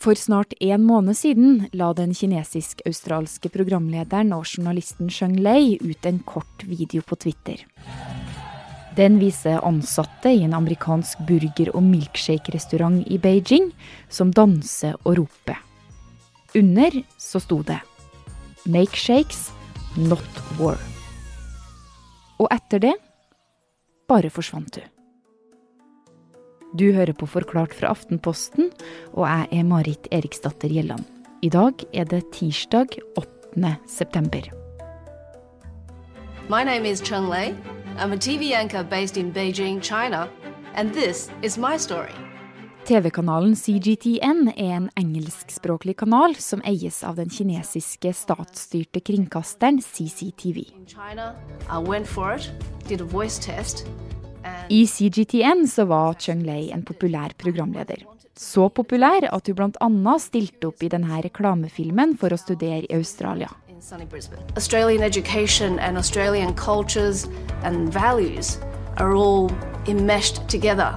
For snart en måned siden la den kinesisk-australske programlederen og journalisten Sheng Lei ut en kort video på Twitter. Den viser ansatte i en amerikansk burger- og milkshake-restaurant i Beijing som danser og roper. Under så sto det 'Make shakes, not war'. Og etter det bare forsvant hun. Du hører på Forklart fra Aftenposten, og jeg er Marit Eriksdatter Gjelland. I dag er det tirsdag 8. september. My name is Cheng Lei. I'm a TV anchor based in Beijing, China, and this is my story. TV-kanalen CGTN er en engelskspråklig kanal som eies av den kinesiske statsstyrte kringkasteren CCTV. In China, I went for it, did a voice test, I CGTN så var Chung Lei en populær programleder. Så populær at hun bl.a. stilte opp i denne reklamefilmen for å studere i Australia. in sunny Brisbane. Australian education and Australian cultures and values are all enmeshed together,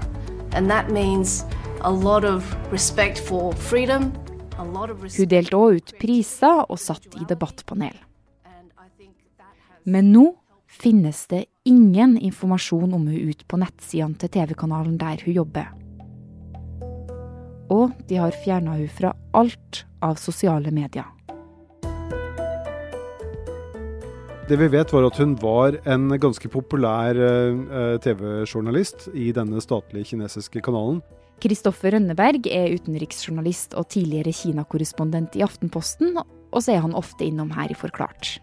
and that means a lot of respect for freedom, Hun delte òg ut priser og satt i debattpanel. Men nå finnes det ingen informasjon om hun ut på nettsidene til TV-kanalen der hun jobber. Og de har fjerna hun fra alt av sosiale medier. Det vi vet var at hun var en ganske populær eh, TV-journalist i denne statlige kinesiske kanalen. Kristoffer Rønneberg er utenriksjournalist og tidligere Kina-korrespondent i Aftenposten, og så er han ofte innom her i Forklart.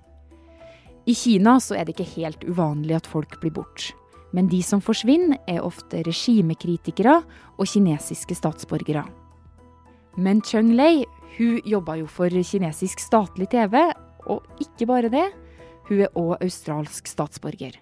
I Kina så er det ikke helt uvanlig at folk blir borte. Men de som forsvinner, er ofte regimekritikere og kinesiske statsborgere. Men Cheng Lei hun jobba jo for kinesisk statlig TV, og ikke bare det. Hun er òg australsk statsborger.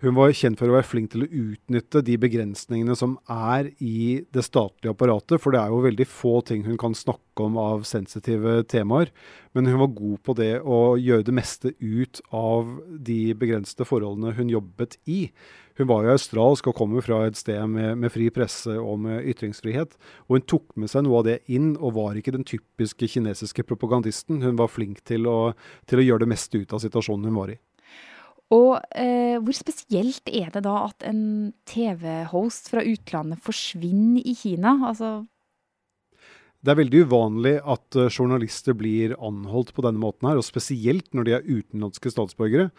Hun var kjent for å være flink til å utnytte de begrensningene som er i det statlige apparatet, for det er jo veldig få ting hun kan snakke om av sensitive temaer. Men hun var god på det å gjøre det meste ut av de begrensede forholdene hun jobbet i. Hun var jo australsk og kom fra et sted med, med fri presse og med ytringsfrihet. Og hun tok med seg noe av det inn, og var ikke den typiske kinesiske propagandisten. Hun var flink til å, til å gjøre det meste ut av situasjonen hun var i. Og eh, hvor spesielt er det da at en TV-host fra utlandet forsvinner i Kina? Altså, Det er veldig uvanlig at eh, journalister blir anholdt på denne måten her, og spesielt når de er utenlandske statsborgere.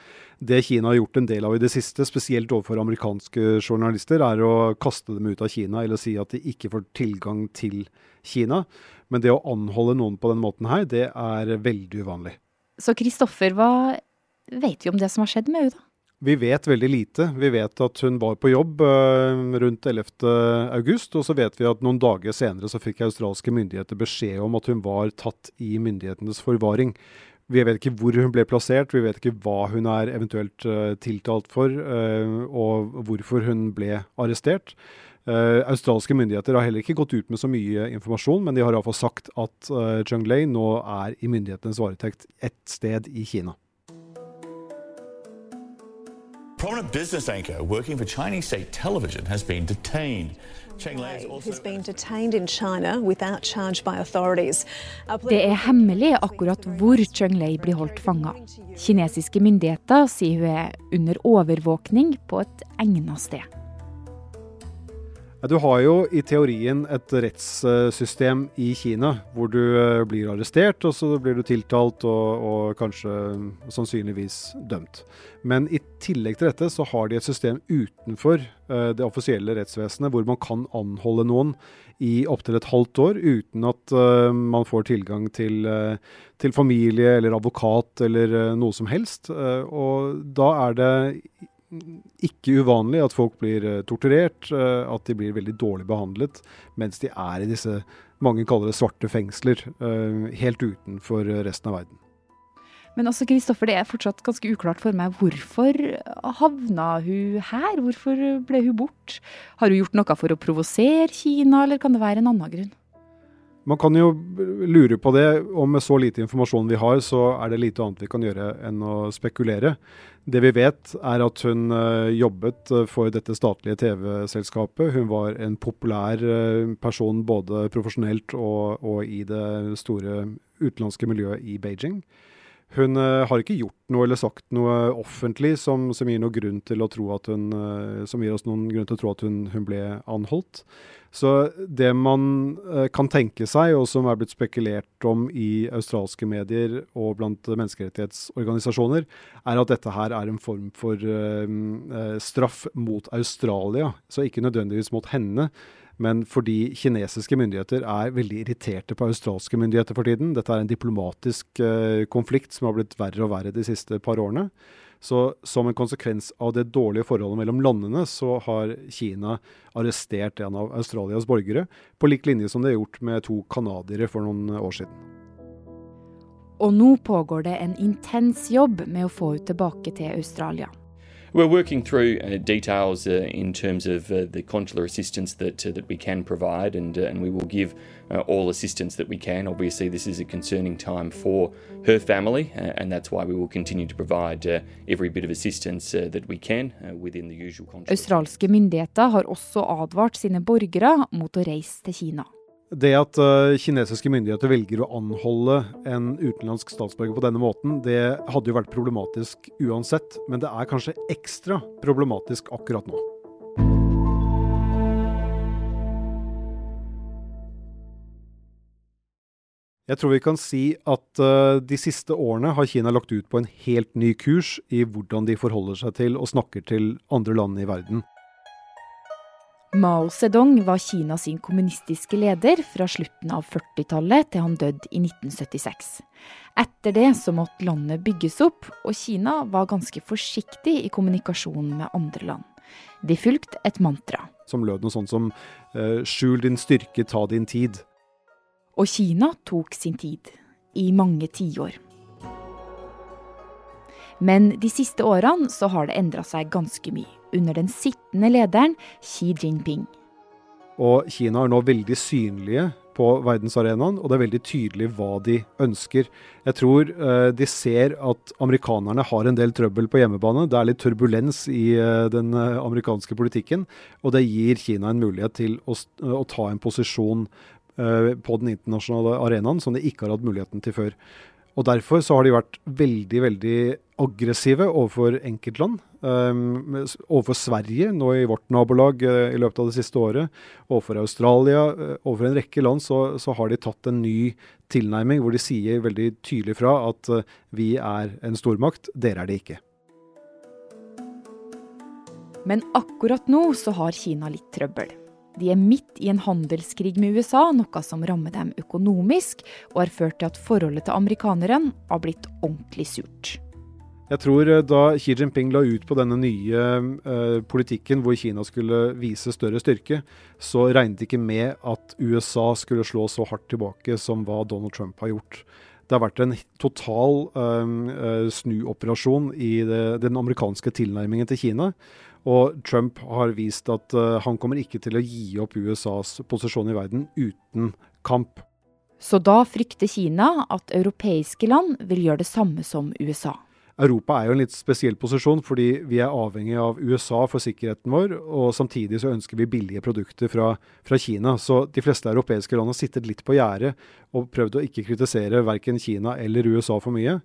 Det Kina har gjort en del av i det siste, spesielt overfor amerikanske journalister, er å kaste dem ut av Kina eller si at de ikke får tilgang til Kina. Men det å anholde noen på den måten her, det er veldig uvanlig. så Kristoffer, hva vet vi om det som har skjedd med henne? Vi vet veldig lite. Vi vet at hun var på jobb eh, rundt 11. august, og så vet vi at noen dager senere så fikk australske myndigheter beskjed om at hun var tatt i myndighetenes forvaring. Vi vet ikke hvor hun ble plassert, vi vet ikke hva hun er eventuelt eh, tiltalt for, eh, og hvorfor hun ble arrestert. Uh, australske myndigheter har heller ikke gått ut med så mye informasjon, men de har iallfall sagt at uh, Chung Lei nå er i myndighetenes varetekt ett sted i Kina. Prominent business anchor working for Chinese state television has been detained. Cheng Lei is also who's been detained in China without charge by authorities. Our Det er hemmelig akkurat hvor Cheng Lei blir holdt fanga. Kinesiske myndigheter sier hun er under overvåkning på et egnet sted. Du har jo i teorien et rettssystem i Kina hvor du eh, blir arrestert, og så blir du tiltalt og, og kanskje mm, sannsynligvis dømt. Men i tillegg til dette så har de et system utenfor eh, det offisielle rettsvesenet hvor man kan anholde noen i opptil et halvt år uten at eh, man får tilgang til, eh, til familie eller advokat eller eh, noe som helst. Eh, og da er det ikke uvanlig at folk blir eh, torturert, eh, at de blir veldig dårlig behandlet mens de er i disse mange kaller det svarte fengsler, eh, helt utenfor resten av verden. Men altså, Kristoffer, det er fortsatt ganske uklart for meg. Hvorfor havna hun her? Hvorfor ble hun borte? Har hun gjort noe for å provosere Kina, eller kan det være en annen grunn? Man kan jo lure på det, og med så lite informasjon vi har, så er det lite annet vi kan gjøre enn å spekulere. Det vi vet, er at hun uh, jobbet eh, for dette statlige TV-selskapet. Hun var en populær uh, person både profesjonelt og, og, i det store utenlandske miljøet i Beijing. Hun uh, har ikke gjort noe eller sagt noe offentlig som, som, gir, noe grunn til å tro at hun, uh, som gir oss noen grunn til å tro at hun, hun ble anholdt. Så det man uh, kan tenke seg, og som er blitt spekulert om i australske medier og blant menneskerettighetsorganisasjoner, er at dette her er en form for straff mot Australia. Så ikke nødvendigvis mot henne men fordi kinesiske myndigheter er veldig irriterte på australske myndigheter for tiden. Dette er en diplomatisk uh, konflikt som har blitt verre og verre de siste par årene. Så som en konsekvens av det dårlige forholdet mellom landene, så har Kina arrestert en av Australias borgere, på lik linje som det er gjort med to canadiere for noen år siden. Og nå pågår det en intens jobb med å få henne tilbake til Australia. We're working through uh, details uh, in terms of uh, the consular assistance that uh, that we can provide, and uh, and we will give uh, all assistance that we can. Obviously, this is a concerning time for her family, and that's why we will continue to provide every bit of assistance that we can within the usual. Australske myndigheter har også advart sine borgere mot å reise til Kina. Det at uh, kinesiske myndigheter velger å anholde en utenlandsk statsborger på denne måten, det hadde jo vært problematisk uansett, men det er kanskje ekstra problematisk akkurat nå. Jeg tror vi kan si at uh, de siste årene har Kina lagt ut på en helt ny kurs i hvordan de forholder seg til og snakker til andre land i verden. Mao Zedong var Kina sin kommunistiske leder fra slutten av 40-tallet til han døde i 1976. Etter det så måtte landet bygges opp, og Kina var ganske forsiktig i kommunikasjonen med andre land. De fulgte et mantra. Som lød noe sånt som uh, 'skjul din styrke, ta din tid'. Og Kina tok sin tid. I mange tiår. Men de siste årene så har det endra seg ganske mye under den sittende lederen Xi Jinping. Og Kina er nå veldig synlige på verdensarenaen, og det er veldig tydelig hva de ønsker. Jeg tror uh, de ser at amerikanerne har en del trøbbel på hjemmebane. Det er litt turbulens i uh, den uh, amerikanske politikken, og det gir Kina en mulighet til å, å ta en posisjon på den internasjonale arenaen som de ikke har hatt muligheten til før. Og Derfor så har de vært veldig veldig aggressive overfor enkeltland. Um, overfor Sverige, nå i vårt nabolag uh, i løpet av det siste året. Overfor Australia. Uh, overfor en rekke land så, så, har de tatt en ny tilnærming hvor de sier veldig tydelig fra at uh, vi er en stormakt, dere er det ikke. Men akkurat nå så har Kina litt trøbbel. De er midt i en handelskrig med USA, noe som rammer dem økonomisk, og har ført til at forholdet til amerikaneren har blitt ordentlig surt. Jeg tror eh, da Xi Jinping la ut på denne nye eh, politikken hvor Kina skulle vise større styrke, så regnet ikke med at USA skulle slå så hardt tilbake som hva Donald Trump har gjort. Det har vært en total eh, snuoperasjon i det, den amerikanske tilnærmingen til Kina. Og Trump har vist at uh, han kommer ikke til å gi opp USAs posisjon i verden uten kamp. Så da frykter Kina at europeiske land vil gjøre det samme som USA. Europa er jo en litt spesiell posisjon, fordi vi er avhengig av USA for sikkerheten vår, og samtidig så ønsker vi billige produkter fra, fra Kina. Så de fleste europeiske land har sittet litt på gjerdet og prøvd å ikke kritisere verken Kina eller USA for mye.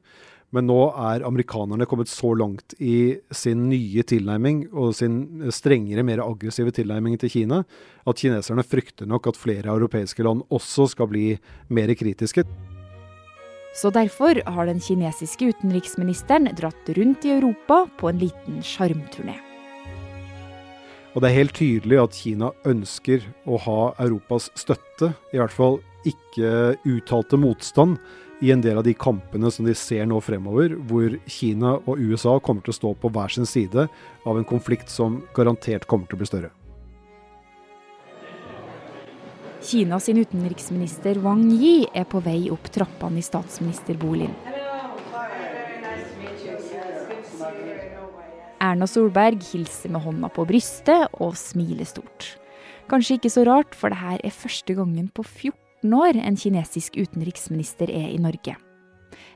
Men nå er amerikanerne kommet så langt i sin nye tilnærming og sin strengere, mer aggressive tilnærming til Kina, at kineserne frykter nok at flere europeiske land også skal bli mer kritiske. Så derfor har den kinesiske utenriksministeren dratt rundt i Europa på en liten sjarmturné. Og det er helt tydelig at Kina ønsker å ha Europas støtte, i hvert fall ikke uttalte motstand i en del av de kampene som de ser nå fremover, hvor Kina og USA kommer til å stå på hver sin side av en konflikt som garantert kommer til å bli større. Kina sin utenriksminister Wang Yi er på vei opp trappene i statsministerboligen. Erna Solberg hilser med hånda på brystet og smiler stort. Kanskje ikke så rart, for det her er første gangen på 14 14 år en kinesisk utenriksminister er i Norge.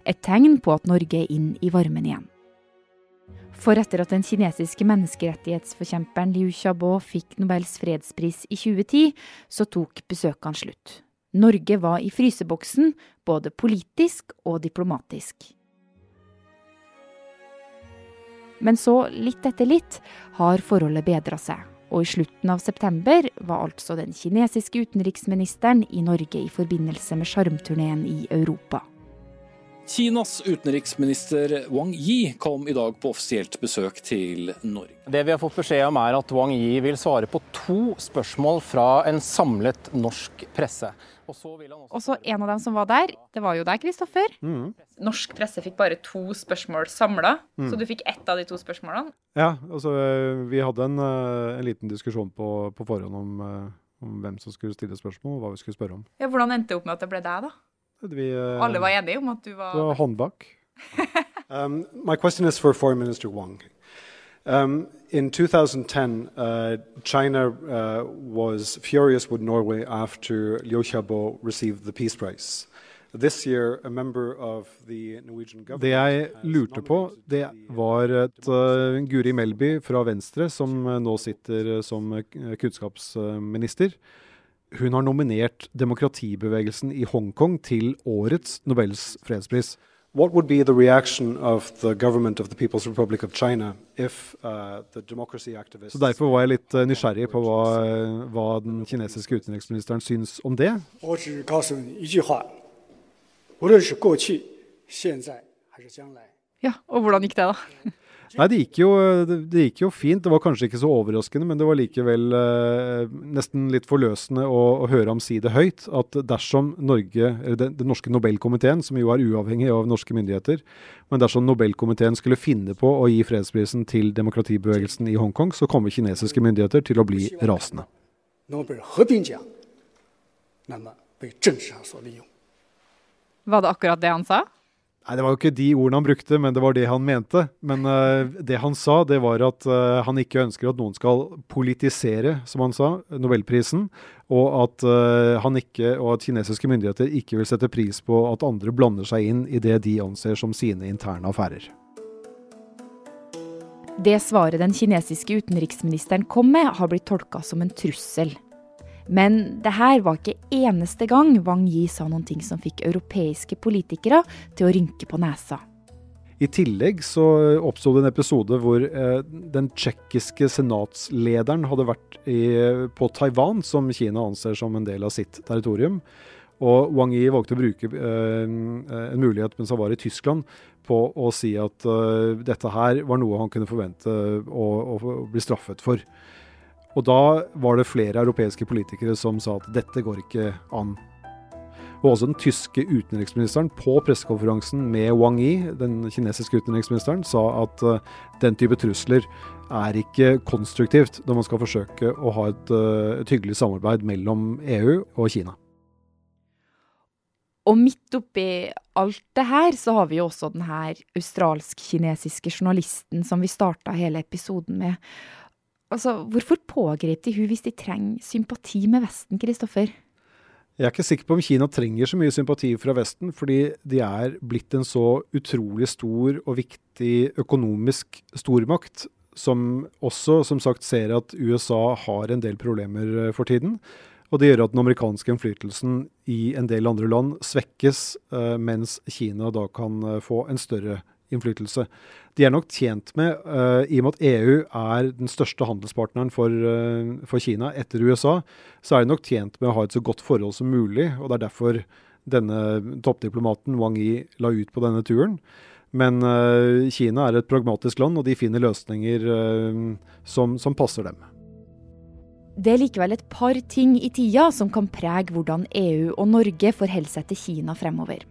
Et tegn på at Norge er inn i varmen igjen. For etter at den kinesiske menneskerettighetsforkjemperen Liu Xiaobo fikk Nobels fredspris i 2010, så tok besøkene slutt. Norge var i fryseboksen, både politisk og diplomatisk. Men så, litt etter litt, har forholdet bedra seg. Og i slutten av september var altså den kinesiske utenriksministeren i Norge i forbindelse med sjarmturneen i Europa. Kinas utenriksminister Wang Yi kom i dag på offisielt besøk til Norge. Det vi har fått beskjed om er at Wang Yi vil svare på to spørsmål fra en samlet norsk presse. Og så En av dem som var der, det var jo deg, Kristoffer. Mm. Norsk presse fikk bare to spørsmål samla, mm. så du fikk ett av de to spørsmålene. Ja, altså vi hadde en, eh, en liten diskusjon på, på forhånd om, eh, om, hvem som skulle stille spørsmål, og hva vi skulle spørre om. Ja, Hvordan endte det opp med at det ble deg, da? Vi, uh, Alle var enige om at du var Du var håndbak. um, my question is for Foreign Minister Wang. Um, in 2010, uh, China uh, was furious with Norway after Liu Xiaobo received the Peace Prize. This year, a member of the Norwegian government Det jeg lurte på, det var et uh, Guri Melby fra Venstre, som uh, nå sitter uh, som kunnskapsminister, hun har nominert demokratibevegelsen i Hongkong til årets Nobels fredspris. What would be the reaction of the government of the People's Republic of China if uh, the democracy activists Så Derfor var jeg litt uh, nysgjerrig på hva, hva, den kinesiske utenriksministeren syns om det. Ja, og hvordan gikk det, da? Nei, det gikk, jo, det gikk, jo, fint. Det var kanskje ikke så overraskende, men det var likevel eh, nesten litt forløsende å, å, høre ham si det høyt. At dersom Norge, den, den norske Nobelkomiteen, som jo er uavhengig av norske myndigheter, men dersom Nobelkomiteen skulle finne på å gi fredsprisen til demokratibevegelsen i Hongkong, så kommer kinesiske myndigheter til å bli rasende. Var det akkurat det han sa? Nei, Det var jo ikke de ordene han brukte, men det var det han mente. Men uh, det han sa, det var at uh, han ikke ønsker at noen skal politisere, som han sa, nobelprisen. Og at, uh, han ikke, og at kinesiske myndigheter ikke vil sette pris på at andre blander seg inn i det de anser som sine interne affærer. Det svaret den kinesiske utenriksministeren kom med, har blitt tolka som en trussel. Men det her var ikke eneste gang Wang Yi sa noen ting som fikk europeiske politikere til å rynke på nesa. I tillegg så oppsto det en episode hvor eh, den tsjekkiske senatslederen hadde vært i, på Taiwan, som Kina anser som en del av sitt territorium. Og Wang Yi valgte å bruke eh, en mulighet mens han var i Tyskland på å si at eh, dette her var noe han kunne forvente å, å bli straffet for. Og da var det flere europeiske politikere som sa at dette går ikke an. Og også den tyske utenriksministeren på pressekonferansen med Wang Yi, den kinesiske utenriksministeren, sa at uh, den type trusler er ikke konstruktivt når man skal forsøke å ha et, uh, et hyggelig samarbeid mellom EU og Kina. Og midt oppi alt det her, så har vi jo også den her australsk-kinesiske journalisten som vi starta hele episoden med. Altså, Hvorfor pågrep de hun hvis de trenger sympati med Vesten, Kristoffer? Jeg er ikke sikker på om Kina trenger så mye sympati fra Vesten, fordi de er blitt en så utrolig stor og viktig økonomisk stormakt, som også som sagt ser at USA har en del problemer eh, for tiden. Og det gjør at den amerikanske innflytelsen i en del andre land svekkes, eh, mens Kina da kan eh, få en større innflytelse. De er nok tjent med, uh, i og med at EU er den største handelspartneren for, uh, for, Kina etter USA, så er de nok tjent med å ha et så godt forhold som mulig. og Det er derfor denne toppdiplomaten Wang Yi la ut på denne turen. Men uh, Kina er et pragmatisk land, og de finner løsninger som, som passer dem. Det er likevel et par ting i tida som kan prege hvordan EU og Norge forholder seg til Kina fremover.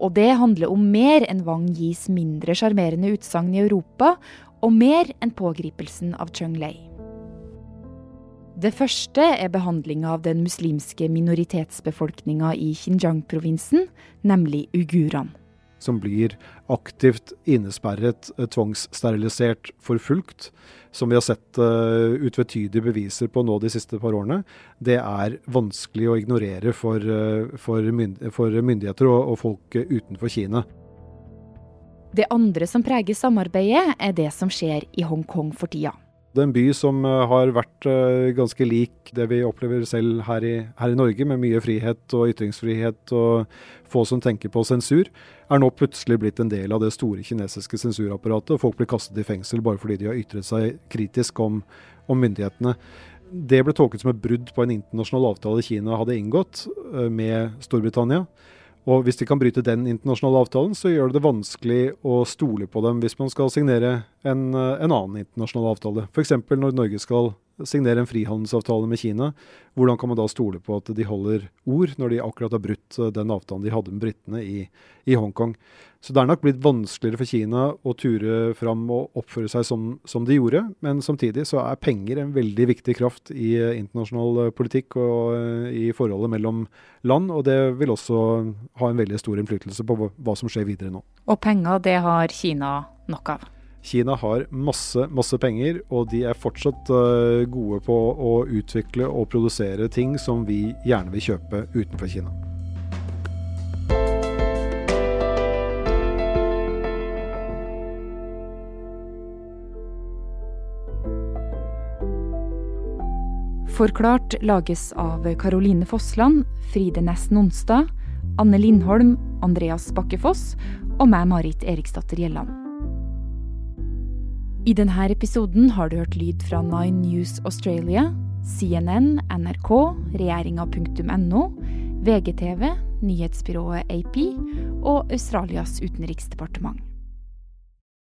Og det handler om mer enn Wang Yis mindre sjarmerende utsagn i Europa, og mer enn pågripelsen av Chung Lei. Det første er behandlinga av den muslimske minoritetsbefolkninga i Xinjiang-provinsen, nemlig uigurene. Som blir aktivt innesperret, eh, tvangssterilisert, forfulgt, som vi har sett uh, utvetydige beviser på nå de siste par årene, det er vanskelig å ignorere for, uh, for, mynd for myndigheter og, og folk utenfor Kina. Det andre som preger samarbeidet, er det som skjer i Hongkong for tida. Det er en by som har vært ganske lik det vi opplever selv her i, her i Norge, med mye frihet og ytringsfrihet og få som tenker på sensur er nå plutselig blitt en del av det store kinesiske sensurapparatet. og Folk blir kastet i fengsel bare fordi de har ytret seg kritisk om, om myndighetene. Det ble tolket som et brudd på en internasjonal avtale Kina hadde inngått uh, med Storbritannia. Og Hvis de kan bryte den internasjonale avtalen, så gjør det det vanskelig å stole på dem hvis man skal signere en, uh, en annen internasjonal avtale. F.eks. når Norge skal signere en frihandelsavtale med Kina, hvordan kan man da stole på at de holder ord, når de akkurat har brutt eh, den avtalen de hadde med britene i, i Hongkong? Så det er nok blitt vanskeligere for Kina å ture fram og oppføre seg som, som, de gjorde. Men samtidig så er penger en veldig viktig kraft i uh, internasjonal uh, politikk og i forholdet mellom land. Og det vil også ha en veldig stor innflytelse på hva som skjer videre nå. Og penger, det har Kina nok av? Kina har masse, masse penger, og de er fortsatt uh, gode på å utvikle og produsere ting som vi gjerne vil kjøpe utenfor Kina. Forklart lages av Caroline Fossland, Fride Næss Nonstad, Anne Lindholm, Andreas Bakkefoss og meg, Marit Eriksdatter Gjelland. I denne episoden har du hørt lyd fra Nine News Australia, CNN, NRK, regjeringa.no, VGTV, nyhetsbyrået AP og Australias utenriksdepartement.